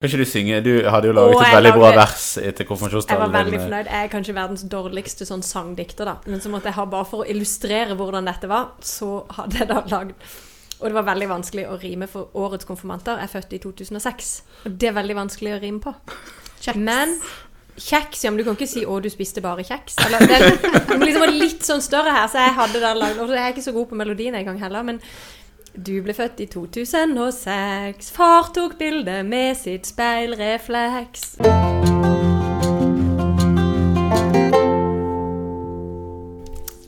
Kan ikke du synge? Du hadde jo laget et veldig veldig bra vers etter konfirmasjonstalen. Jeg var veldig din. fornøyd. Jeg er kanskje verdens dårligste sånn sangdikter, da. Men så måtte jeg ha bare for å illustrere hvordan dette var, så hadde jeg da lagd Og det var veldig vanskelig å rime, for årets konfirmanter er født i 2006. Og det er veldig vanskelig å rime på. Kjeks. Men kjeks, ja, men du kan ikke si 'å, du spiste bare kjeks'. Eller, det, det må liksom var litt sånn større her, så jeg hadde da lagd Og jeg er ikke så god på melodien engang heller, men du ble født i 2006. Far tok bilde med sitt speilrefleks.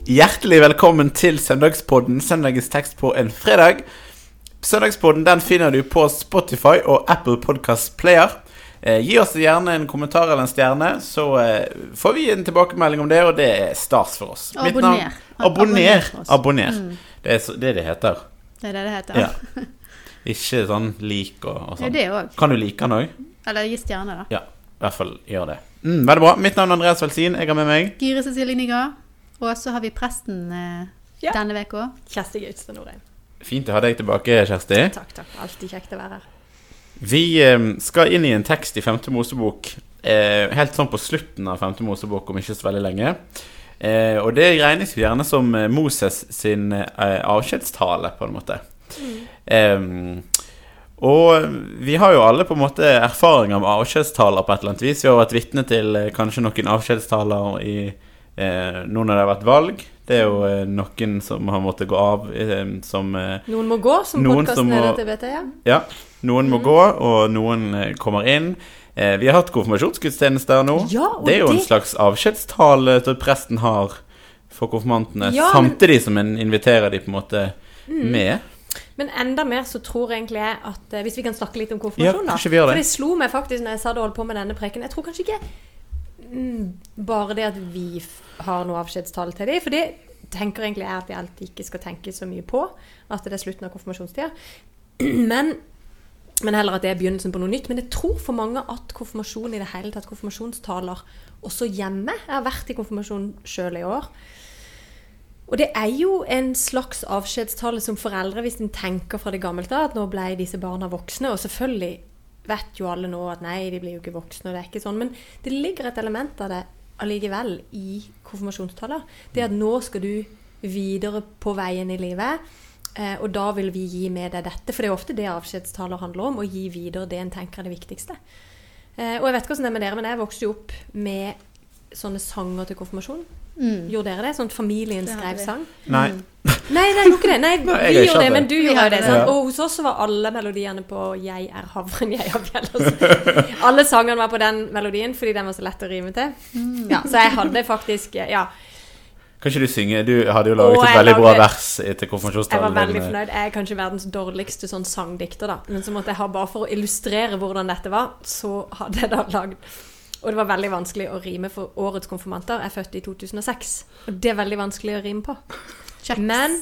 Hjertelig velkommen til Søndagspodden, søndagens tekst på en fredag. Søndagspodden den finner du på Spotify og Apple Podcast Player. Eh, gi oss gjerne en kommentar eller en stjerne, så eh, får vi en tilbakemelding om det, og det er stas for oss. Abonner. Mitt navn- abonner. Abonner. Abonner. Mm, Det er det er det heter. Det er det det heter. Ja. Ikke sånn lik og, og Det sånn. det òg. Kan du like den òg? Eller gi stjerne, da. Ja, i hvert fall gjør det. Mm, veldig bra. Mitt navn er Andreas Velsin. Jeg har med meg Gyre Cecilie Nygaard. Og så har vi presten eh, Ja. denne uka. Kjersti Gautstad Norheim. Fint å ha deg tilbake, Kjersti. Takk, takk. Alltid kjekt å være her. Vi eh, skal inn i en tekst i Femte Mosebok eh, helt sånn på slutten av Femte Mosebok om ikke så veldig lenge. Eh, og det regnes jo gjerne som eh, Moses sin eh, avskjedstale, på en måte. Eh, og vi har jo alle på en måte erfaring med avskjedstaler på et eller annet vis. Vi har vært vitne til eh, kanskje noen avskjedstaler i eh, nå når det har vært valg. Det er jo eh, noen som har måttet gå av som Noen må gå, som podkasten er dette, til jeg. Ja. ja, noen må gå, og noen kommer inn. Eh, vi har hatt konfirmasjonsgudstjenester nå. Ja, og det er jo en det- slags avskjedstale som presten har for konfirmantene, Ja, men- samtidig som en inviterer de på en måte Mm. med. Men enda mer så tror egentlig jeg at eh, Hvis vi kan snakke litt om konfirmasjon, Ja, da. kanskje det. For det slo meg faktisk når jeg satt og holdt på med denne preken. Jeg tror kanskje ikke mm, bare det at vi har noe avskjedstale til dem. For det tenker egentlig jeg at vi alltid ikke skal tenke så mye på. At det er slutten av konfirmasjonstida. Men, men heller at det er begynnelsen på noe nytt. Men jeg tror for mange at konfirmasjon i det hele tatt, konfirmasjonstaler, også hjemme Jeg har vært i konfirmasjon sjøl i år. Og det er jo en slags avskjedstale som foreldre, hvis en tenker fra det gammelt av at nå ble disse barna voksne. Og selvfølgelig vet jo alle nå at nei, de blir jo ikke voksne, og det er ikke sånn. Men det ligger et element av det allikevel i konfirmasjonstaler. Det at nå skal du videre på veien i livet. Eh, Og da vil vi gi med deg dette. For det er jo ofte det avskjedstaler handler om. Å gi videre det en tenker er det viktigste. Eh, Og jeg vet ikke hvordan det er med dere, men jeg vokste jo opp med sånne sanger til konfirmasjon. Mm. Gjorde dere det? Sånn familien Det skrev sang? Nei. Nei, det er jo ikke det. Nei, Nei, vi gjorde det, det, men du gjorde det. Sant? Ja. Og hos oss var alle melodiene på 'Jeg er havren, jeg er fjellet'. Alle sangene var på den melodien fordi den var så lett å rime til. Mm. Ja, så jeg hadde faktisk Ja, Kan ikke du synge? Du hadde jo laget Åh, et veldig veldig bra vers etter konfirmasjonstalen. jeg var veldig fornøyd. Jeg er kanskje verdens dårligste sånn sangdikter, da. Men så måtte jeg ha bare for å illustrere hvordan dette var, så hadde jeg da lagd Og det var veldig vanskelig å rime, for årets konfirmanter er født i 2006. Og det er veldig vanskelig å rime på. Kjeks. Men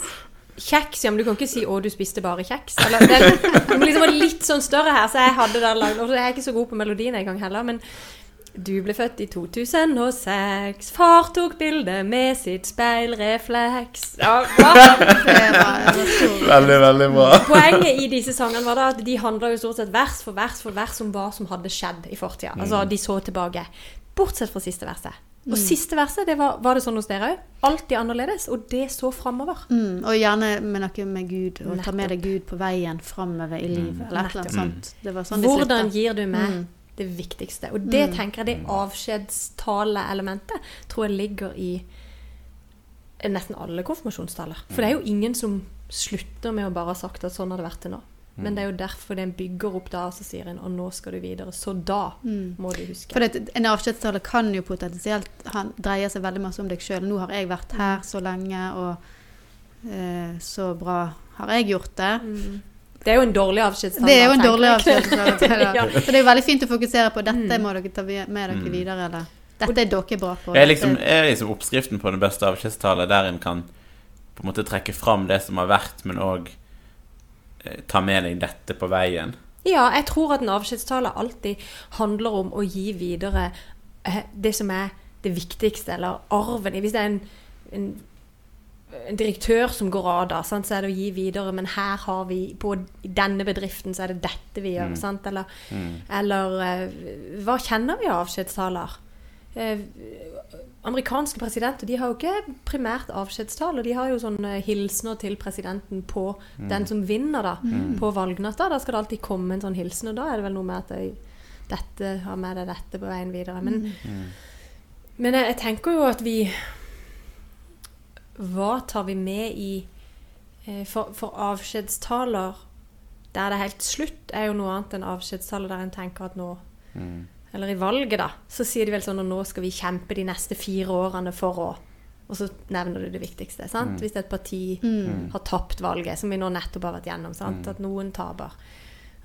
kjeks, ja, men du kan ikke si 'å, du spiste bare kjeks'. Eller, det, det må liksom være litt sånn større her, så jeg hadde da lagd Og jeg er ikke så god på melodien engang heller, men du ble født i 2006. Far tok bilde med sitt speilrefleks. Ja, Veldig, veldig bra. Poenget i disse sangene var da at de handla jo stort sett vers for vers for vers om hva som hadde skjedd i fortida. Altså, de så tilbake. Bortsett fra siste verset. Og siste verset, det var, var det sånn hos dere òg? Alltid annerledes, og det så framover. Mm, og gjerne med noe med Gud, og ta med deg Gud på veien framover i livet. Eller et eller annet sånt. Det var sånn Hvordan gir du med Mm. Det viktigste? Og det tenker jeg det avskjedstaleelementet tror jeg ligger i nesten alle konfirmasjonstaler. For det er jo ingen som slutter med å bare ha sagt at sånn har det vært til nå. Men det er jo derfor den bygger opp da, så sier en og nå skal du videre. Så da Mm. må du huske. For det, en avskjedstale kan jo potensielt han, dreie seg veldig masse om deg sjøl. 'Nå har jeg vært her så lenge, og eh, så bra har jeg gjort det.' Mm. Det er jo en dårlig avskjedsstandard. Det er jo en dårlig avskjedsstandard. Ja. Så det er jo veldig fint å fokusere på dette Mm. må dere ta med dere Mm. videre, eller dette er dere bra på. Er liksom, er liksom oppskriften på den beste avskjedstale der en kan på en måte trekke fram det som har vært, men òg eh, ta med deg dette på veien? Ja, jeg tror at en avskjedstale alltid handler om å gi videre eh, det som er det viktigste, eller arven. Hvis det er en, en en direktør som går av, da, sant? så er det å gi videre. Men her har vi På denne bedriften så er det dette vi gjør. Mm. Sant? Eller, Mm. eller eh, hva kjenner vi av avskjedstaler? Eh, amerikanske presidenter de har jo ikke primært avskjedstaler. De har jo sånne hilsener til presidenten på den som vinner, da. På valgnatta. Da skal det alltid komme en sånn hilsen, og da er det vel noe med at jeg, dette har med deg dette på veien videre. Men, men jeg, jeg tenker jo at vi Hva tar vi med i eh, For, for avskjedstaler der det er helt slutt, er jo noe annet enn avskjedstaler der en tenker at nå Mm. eller i valget, da, så sier de vel sånn at nå skal vi kjempe de neste fire årene for å Og så nevner du det viktigste. sant? Hvis et parti Mm. har tapt valget, som vi nå nettopp har vært gjennom, sant? at noen taper.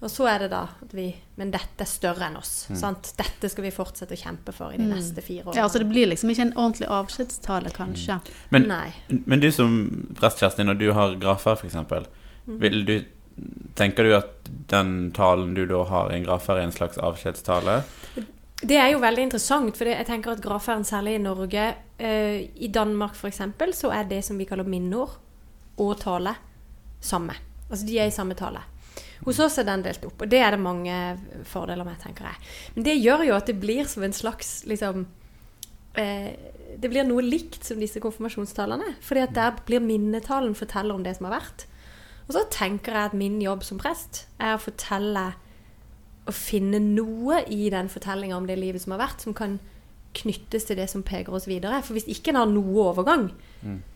Og så er det da at vi Men dette er større enn oss. sant? Dette skal vi fortsette å kjempe for i de neste fire årene. Ja, altså det blir liksom ikke en ordentlig avskjedstale, kanskje. Men, Nei. men du som prest, Kjersti, når du har grafer, f.eks., vil du Tenker du at den talen du da har i en grafer, er en slags avskjedstale? Det er jo veldig interessant, for jeg tenker at gravferden, særlig i Norge uh, I Danmark f.eks., så er det som vi kaller minneord og tale samme. Altså de er i samme tale. Hos oss er den delt opp, og det er det mange fordeler med, tenker jeg. Men det gjør jo at det blir som en slags liksom eh, Det blir noe likt som disse konfirmasjonstallene. fordi at der blir minnetalen forteller om det som har vært. Og så tenker jeg at min jobb som prest er å fortelle å finne noe i den fortellinga om det livet som har vært, som kan knyttes til det som peker oss videre. For hvis ikke en har noe overgang,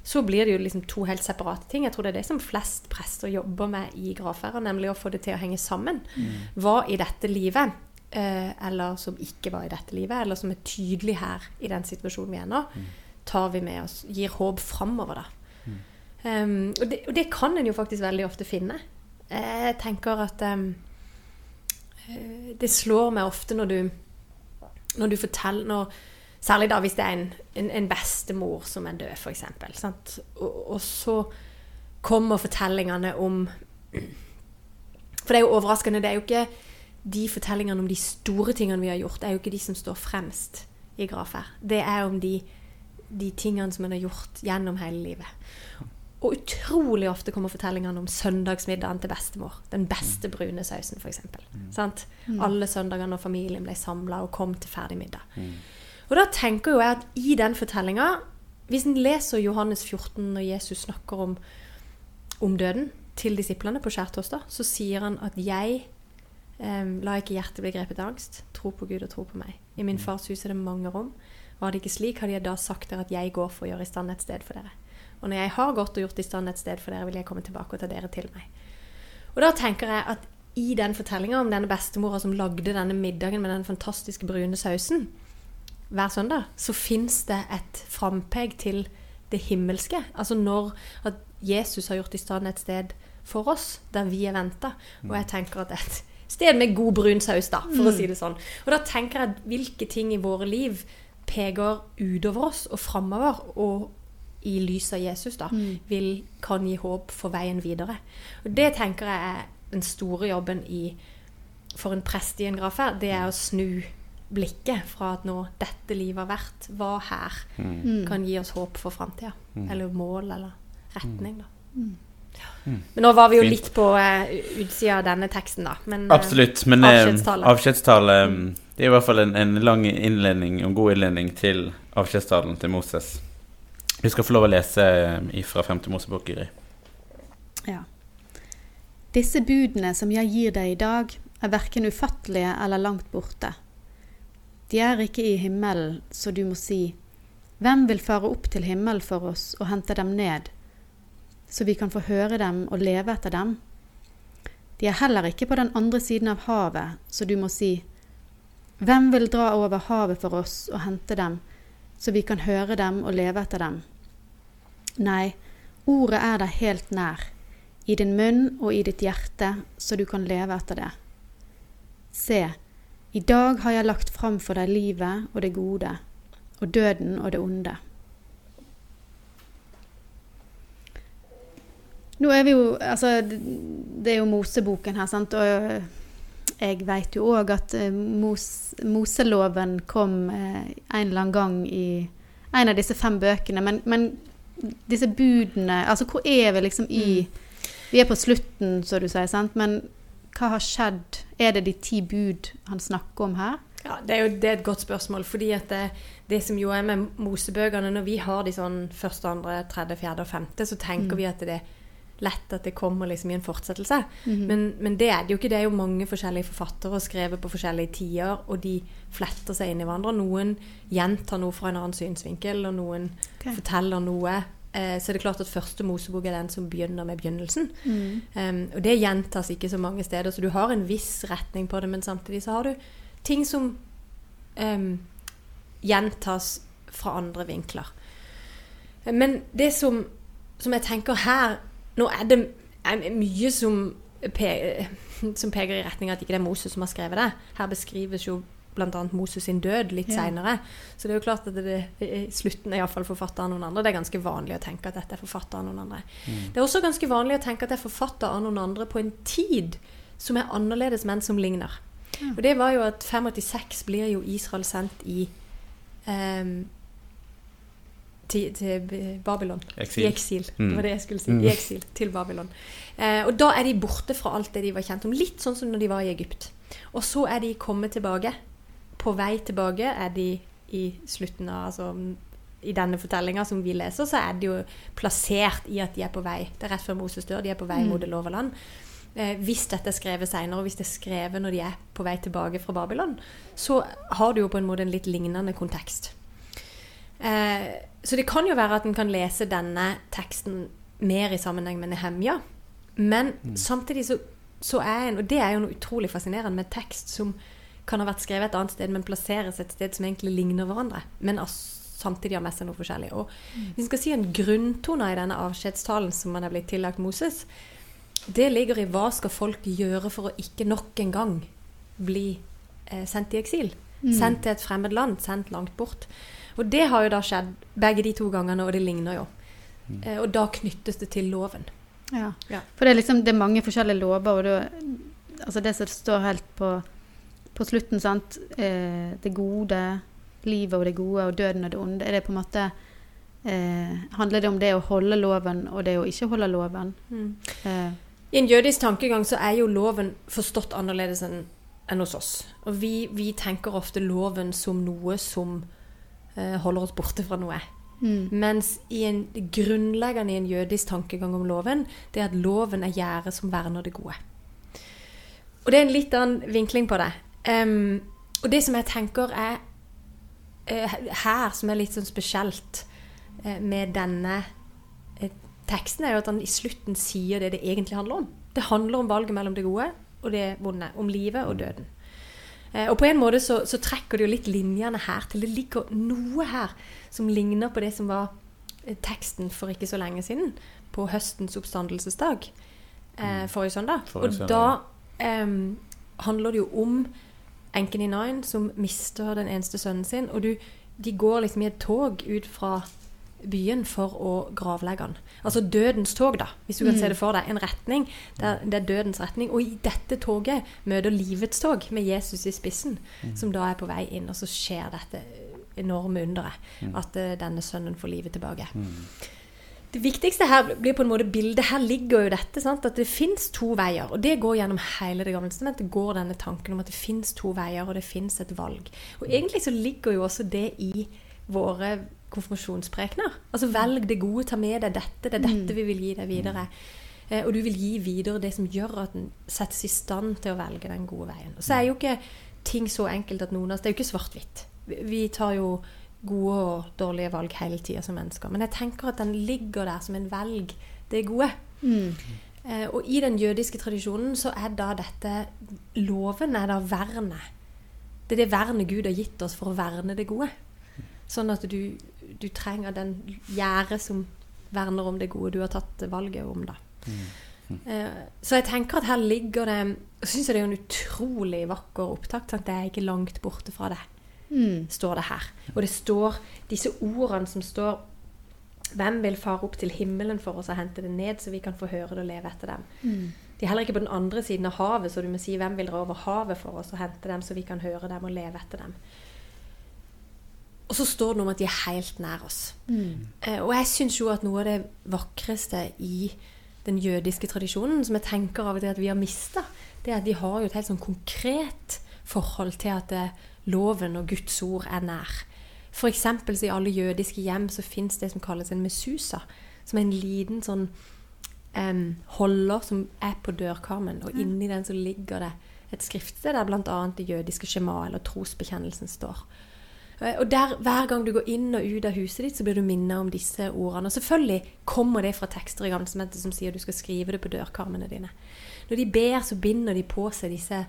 så blir det jo liksom to helt separate ting. Jeg tror det er det som flest prester jobber med i gravferder, nemlig å få det til å henge sammen. Hva i dette livet, eh, eller som ikke var i dette livet, eller som er tydelig her i den situasjonen vi er nå, tar vi med oss, gir håp framover, da. Um, og, det, og det kan en jo faktisk veldig ofte finne. Jeg tenker at um, det slår meg ofte når du når du forteller når, Særlig da hvis det er en, en, en bestemor som er død, f.eks. Og, og så kommer fortellingene om For det er jo overraskende. Det er jo ikke de fortellingene om de store tingene vi har gjort, det er jo ikke de som står fremst i gravferd. Det er om de, de tingene som en har gjort gjennom hele livet. Og utrolig ofte kommer fortellingene om søndagsmiddagen til bestemor. Den beste brune sausen, f.eks. Sant? Alle søndagene når familien ble samla og kom til ferdig middag. Og da tenker jo jeg at i den fortellinga Hvis en leser Johannes 14 når Jesus snakker om, om døden til disiplene på skjærtorsdag, så sier han at jeg eh, la ikke hjertet bli grepet av angst. Tro på Gud og tro på meg. I min fars hus er det mange rom. Var det ikke slik, hadde jeg da sagt dere at jeg går for å gjøre i stand et sted for dere. Og når jeg har gått og gjort i stand et sted for dere, vil jeg komme tilbake og ta dere til meg. Og da tenker jeg at i den fortellinga om denne bestemora som lagde denne middagen med den fantastiske brune sausen hver søndag, så fins det et frampek til det himmelske. Altså når at Jesus har gjort i stand et sted for oss, der vi er venta. Og jeg tenker at et sted med god brun saus, da, for å si det sånn. Og da tenker jeg at hvilke ting i våre liv peker utover oss og framover, og i lys av Jesus, da, vil, kan gi håp for veien videre. Og det tenker jeg er den store jobben i, for en prest i en graf her. Det er å snu blikket fra at nå dette livet har vært, hva her kan gi oss håp for framtida. Eller mål, eller retning, da. Ja. Men nå var vi jo Fint. litt på uh, utsida av denne teksten, da. Men, eh, Absolutt. Men eh, avskjedstale. avskjedstale mm, Det er i hvert fall en, en lang innledning, en god innledning til avskjedstalen til Moses. Du skal få lov å lese ifra fra femte Mosebok, Gry. Ja. Disse budene som jeg gir deg i dag, er verken ufattelige eller langt borte. De er ikke i himmelen, så du må si, Hvem vil fare opp til himmelen for oss og hente dem ned, så vi kan få høre dem og leve etter dem? De er heller ikke på den andre siden av havet, så du må si, Hvem vil dra over havet for oss og hente dem, så vi kan høre dem og leve etter dem? Nei, ordet er deg helt nær, i din munn og i ditt hjerte, så du kan leve etter det. Se, i dag har jeg lagt fram for deg livet og det gode, og døden og det onde. Nå er vi jo Altså, det er jo Moseboken her, sant, og jeg veit jo òg at eh, Mos, Moseloven kom eh, en eller annen gang i en av disse fem bøkene, men, men disse budene Altså, hvor er vi liksom i Vi er på slutten, så du sier, sant? Men hva har skjedd? Er det de ti bud han snakker om her? Ja, Det er jo det er et godt spørsmål. fordi at det, det som jo er med Mosebøkene, når vi har de sånn første, andre, tredje, fjerde og femte, så tenker vi at det er lett at det kommer liksom i en fortsettelse. men, men det er det jo ikke. Det er jo mange forskjellige forfattere skrevet på forskjellige tider, og de fletter seg inn i hverandre. Noen gjentar noe fra en annen synsvinkel, og noen okay. forteller noe. Eh, så er det klart at første Mosebok er den som begynner med begynnelsen. Um, og det gjentas ikke så mange steder, så du har en viss retning på det, men samtidig så har du ting som um, gjentas fra andre vinkler. Men det som, som jeg tenker her Nå er det er mye som, pe som peker i retning av at ikke det er Moses som har skrevet det. Her beskrives jo bl.a. Moses sin død litt Ja. seinere. Så det er jo klart at det, det, slutten er iallfall forfatter av noen andre. Det er ganske vanlig å tenke at dette er forfatter av noen andre. Det er også ganske vanlig å tenke at det er forfatter av noen andre på en tid som er annerledes, men som ligner. Og det var jo at 586 blir jo Israel sendt i ehm, til, til Babylon. Eksil. I eksil. Mm. Det var det jeg skulle si. Mm. I eksil til Babylon. Eh, og da er de borte fra alt det de var kjent om. Litt sånn som når de var i Egypt. Og så er de kommet tilbake. På vei tilbake er de i slutten av altså, I denne fortellinga som vi leser, så er de jo plassert i at de er på vei. Det er rett før Moses dør. De er på vei mot det lova land. Eh, hvis dette er skrevet seinere, og hvis det er skrevet når de er på vei tilbake fra Babylon, så har du jo på en måte en litt lignende kontekst. Eh, så det kan jo være at en kan lese denne teksten mer i sammenheng med Nehemja. Men samtidig så, så er en Og det er jo noe utrolig fascinerende med tekst som kan ha vært skrevet et annet sted, men plasseres et sted som egentlig ligner hverandre. Men samtidig har med seg noe forskjellig. Og hvis en skal si en grunntone i denne avskjedstalen som man er blitt tillagt Moses, det ligger i hva skal folk gjøre for å ikke nok en gang bli eh, sendt i eksil. Sendt til et fremmed land, sendt langt bort. Og det har jo da skjedd begge de to gangene, og det ligner jo. Eh, og da knyttes det til loven. Ja. Ja. For det er liksom det er mange forskjellige lover, og da Altså det som står helt på, på slutten, sant. Eh, det gode, livet og det gode, og døden og det onde. Er det på en måte eh, Handler det om det å holde loven og det å ikke holde loven? Eh, I en jødisk tankegang så er jo loven forstått annerledes enn enn hos oss. Og vi, vi tenker ofte loven som noe som eh, holder oss borte fra noe. mm, Mens i en, grunnleggende i en jødisk tankegang om loven, det er at loven er gjerdet som verner det gode. Og det er en litt annen vinkling på det. Em, og det som jeg tenker er uh, her, som er litt sånn spesielt uh, med denne uh, teksten, er jo at han i slutten sier det det egentlig handler om. Det handler om valget mellom det gode og det vonde. Om livet og døden. Og på en måte så, så trekker det jo litt linjene her til. Det ligger noe her som ligner på det som var teksten for ikke så lenge siden. På høstens oppstandelsesdag. Eh, forrige søndag. Forrige og da um, handler det jo om enken i Nine som mister den eneste sønnen sin. Og du, de går liksom i et tog ut fra byen for å gravlegge han. Altså dødens tog, da, hvis du kan se det for deg. En retning. Det er, det er dødens retning. Og i dette toget møter livets tog med Jesus i spissen, som da er på vei inn. Og så skjer dette enorme underet. At uh, denne sønnen får livet tilbake. Det viktigste her blir på en måte bildet. Her ligger jo dette. Sant? At det fins to veier. Og det går gjennom hele Det gamle testamentet. går denne tanken om at det fins to veier, og det fins et valg. Og egentlig så ligger jo også det i våre konfirmasjonsprekener. Altså velg det gode, ta med deg dette. Det er dette vi vil gi deg videre. Eh, og du vil gi videre det som gjør at en settes i stand til å velge den gode veien. Og så er jo ikke ting så enkelt at noen av oss Det er jo ikke svart-hvitt. Vi- Vi tar jo gode og dårlige valg hele tida som mennesker. Men jeg tenker at den ligger der som en velg det gode. mm, Eh, og i den jødiske tradisjonen så er da dette Loven er da vernet. Det er det vernet Gud har gitt oss for å verne det gode. Sånn at du, du trenger den gjerdet som verner om det gode du har tatt valget om, da. Eh, så jeg tenker at her ligger det Jeg syns det er en utrolig vakker opptak. Sant? Det er ikke langt borte fra det mm, står det her. Og det står disse ordene som står Hvem vil fare opp til himmelen for oss og hente det ned, så vi kan få høre det og leve etter dem? mm, De er heller ikke på den andre siden av havet, så du må si hvem vil dra over havet for oss og hente dem, så vi kan høre dem og leve etter dem? Og så står det noe om at de er helt nær oss. Eh, og jeg syns jo at noe av det vakreste i den jødiske tradisjonen, som jeg tenker av og til at vi har mista, det er at de har jo et helt sånn konkret forhold til at eh, loven og Guds ord er nær. For eksempel så i alle jødiske hjem så fins det som kalles en mesusa, som er en liten sånn um, holder som er på dørkarmen, og inni den så ligger det et skriftsted der bl.a. det jødiske skjema eller trosbekjennelsen står. Eh, Og der, Hver gang du går inn og ut av huset ditt, så blir du minnet om disse ordene. Og selvfølgelig kommer det fra tekster i gang som sier du skal skrive det på dørkarmene dine. Når de ber, så binder de på seg disse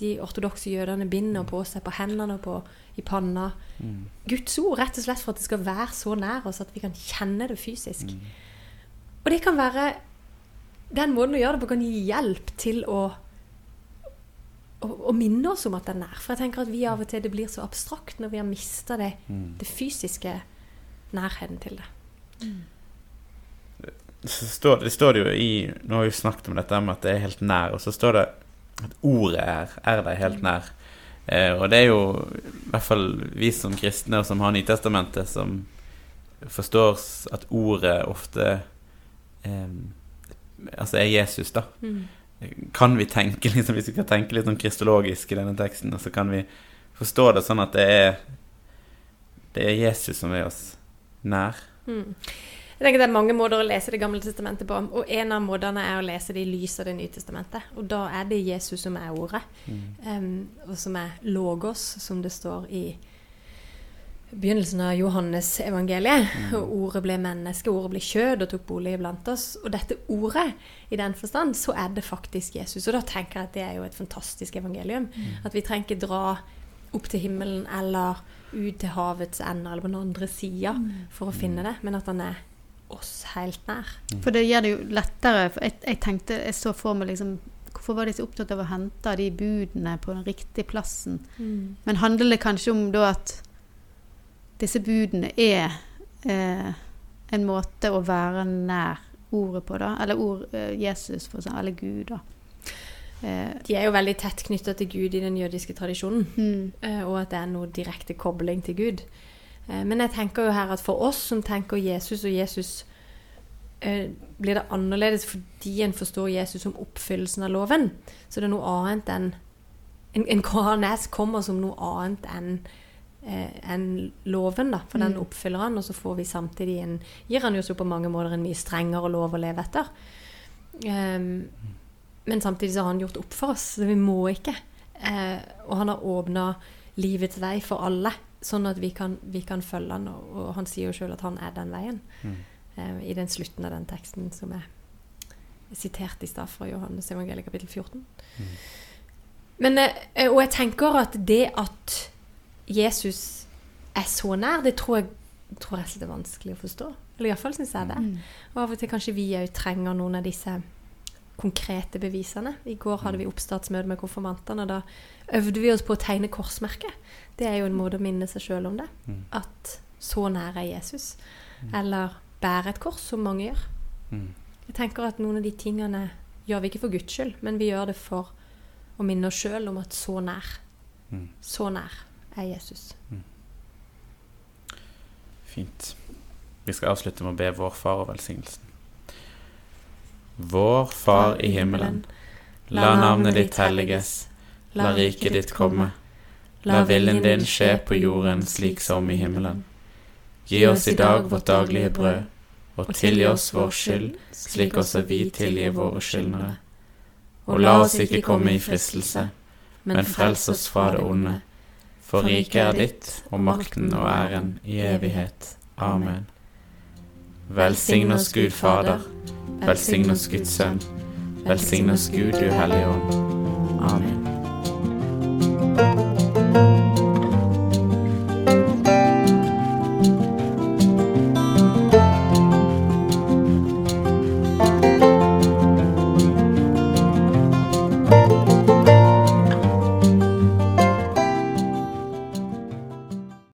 De ortodokse jødene binder på seg på hendene og på, i panna. Guds ord, rett og slett for at det skal være så nær oss at vi kan kjenne det fysisk. Og det kan være Den måten å gjøre det på kan gi hjelp til å å, å minne oss om at det er nær. For jeg tenker at vi av og til det blir så abstrakt når vi har mista det, det fysiske nærheten til det. står, det står det jo i Nå har vi snakket om dette med at det er helt nær, og så står det at ordet er, er deg helt nær. Eh, og det er jo i hvert fall vi som kristne og som har Nytestamentet, som forstår at ordet ofte eh, Altså er Jesus, da. Kan vi tenke liksom, Hvis vi kan tenke litt sånn kristologisk i denne teksten, så kan vi forstå det sånn at det er Det er Jesus som er oss nær. Jeg tenker Det er mange måter å lese Det gamle testamentet på. Og en av måtene er å lese det i lys av Det nye testamentet. Og da er det Jesus som er ordet. Em, og som er logos, som det står i begynnelsen av Johannes evangeliet. Og ordet ble menneske, ordet ble kjød og tok bolig iblant oss. Og dette ordet, i den forstand, så er det faktisk Jesus. Og da tenker jeg at det er jo et fantastisk evangelium. At vi trenger ikke dra opp til himmelen eller ut til havets ende eller på den andre sida for å finne det, men at han er oss helt nær. For det gjør det jo lettere. For jeg, jeg tenkte, jeg så for meg liksom Hvorfor var de så opptatt av å hente de budene på den riktige plassen? Men handler det kanskje om da at disse budene er eh, en måte å være nær ordet på, da? Eller ord, eh, Jesus, for eksempel. Eller Gud, da. Eh, De er jo veldig tett knytta til Gud i den jødiske tradisjonen, mm, eh, og at det er noe direkte kobling til Gud. Eh, Men jeg tenker jo her at for oss som tenker Jesus og Jesus eh, blir det annerledes fordi en forstår Jesus som oppfyllelsen av loven. Så det er noe annet enn En, en KNS kommer som noe annet enn eh, enn loven, da, for den Mm. oppfyller han, og så får vi samtidig en Gir han jo så på mange måter en mye strengere lov å leve etter. Um, men samtidig så har han gjort opp for oss, så vi må ikke. Uh, og han har åpna livets vei for alle, sånn at vi kan, vi kan følge han. Og, og han sier jo sjøl at han er den veien. Eh, I den slutten av den teksten som er sitert i stad fra Johannes evangeliet kapittel 14. Men, eh, og jeg tenker at det at Jesus er så nær, det tror jeg, tror jeg det er vanskelig å forstå. Eller iallfall syns jeg det. Og av og til kanskje vi òg trenger noen av disse konkrete bevisene. I går hadde vi oppstartsmøte med konfirmantene, og da øvde vi oss på å tegne korsmerket. Det er jo en måte å minne seg sjøl om det. At så nær er Jesus. Eller bære et kors, som mange gjør. Mm. Jeg tenker at noen av de tingene gjør vi ikke for Guds skyld, men vi gjør det for å minne oss sjøl om at så nær, Mm. så nær er Jesus. Fint. Vi skal avslutte med å be vår far og velsignelsen. Vår Far i himmelen. La navnet ditt helliges. La riket ditt komme. La viljen din skje på jorden slik som i himmelen. Gi oss i dag vårt daglige brød, og tilgi oss vår skyld, slik også vi tilgir våre skyldnere. Og la oss ikke komme i fristelse, men frels oss fra det onde. For riket er ditt, og makten og æren i evighet. Amen. Velsign oss Gud Fader, velsign oss Guds Sønn, velsign oss Gud Du Hellige Ånd. Amen.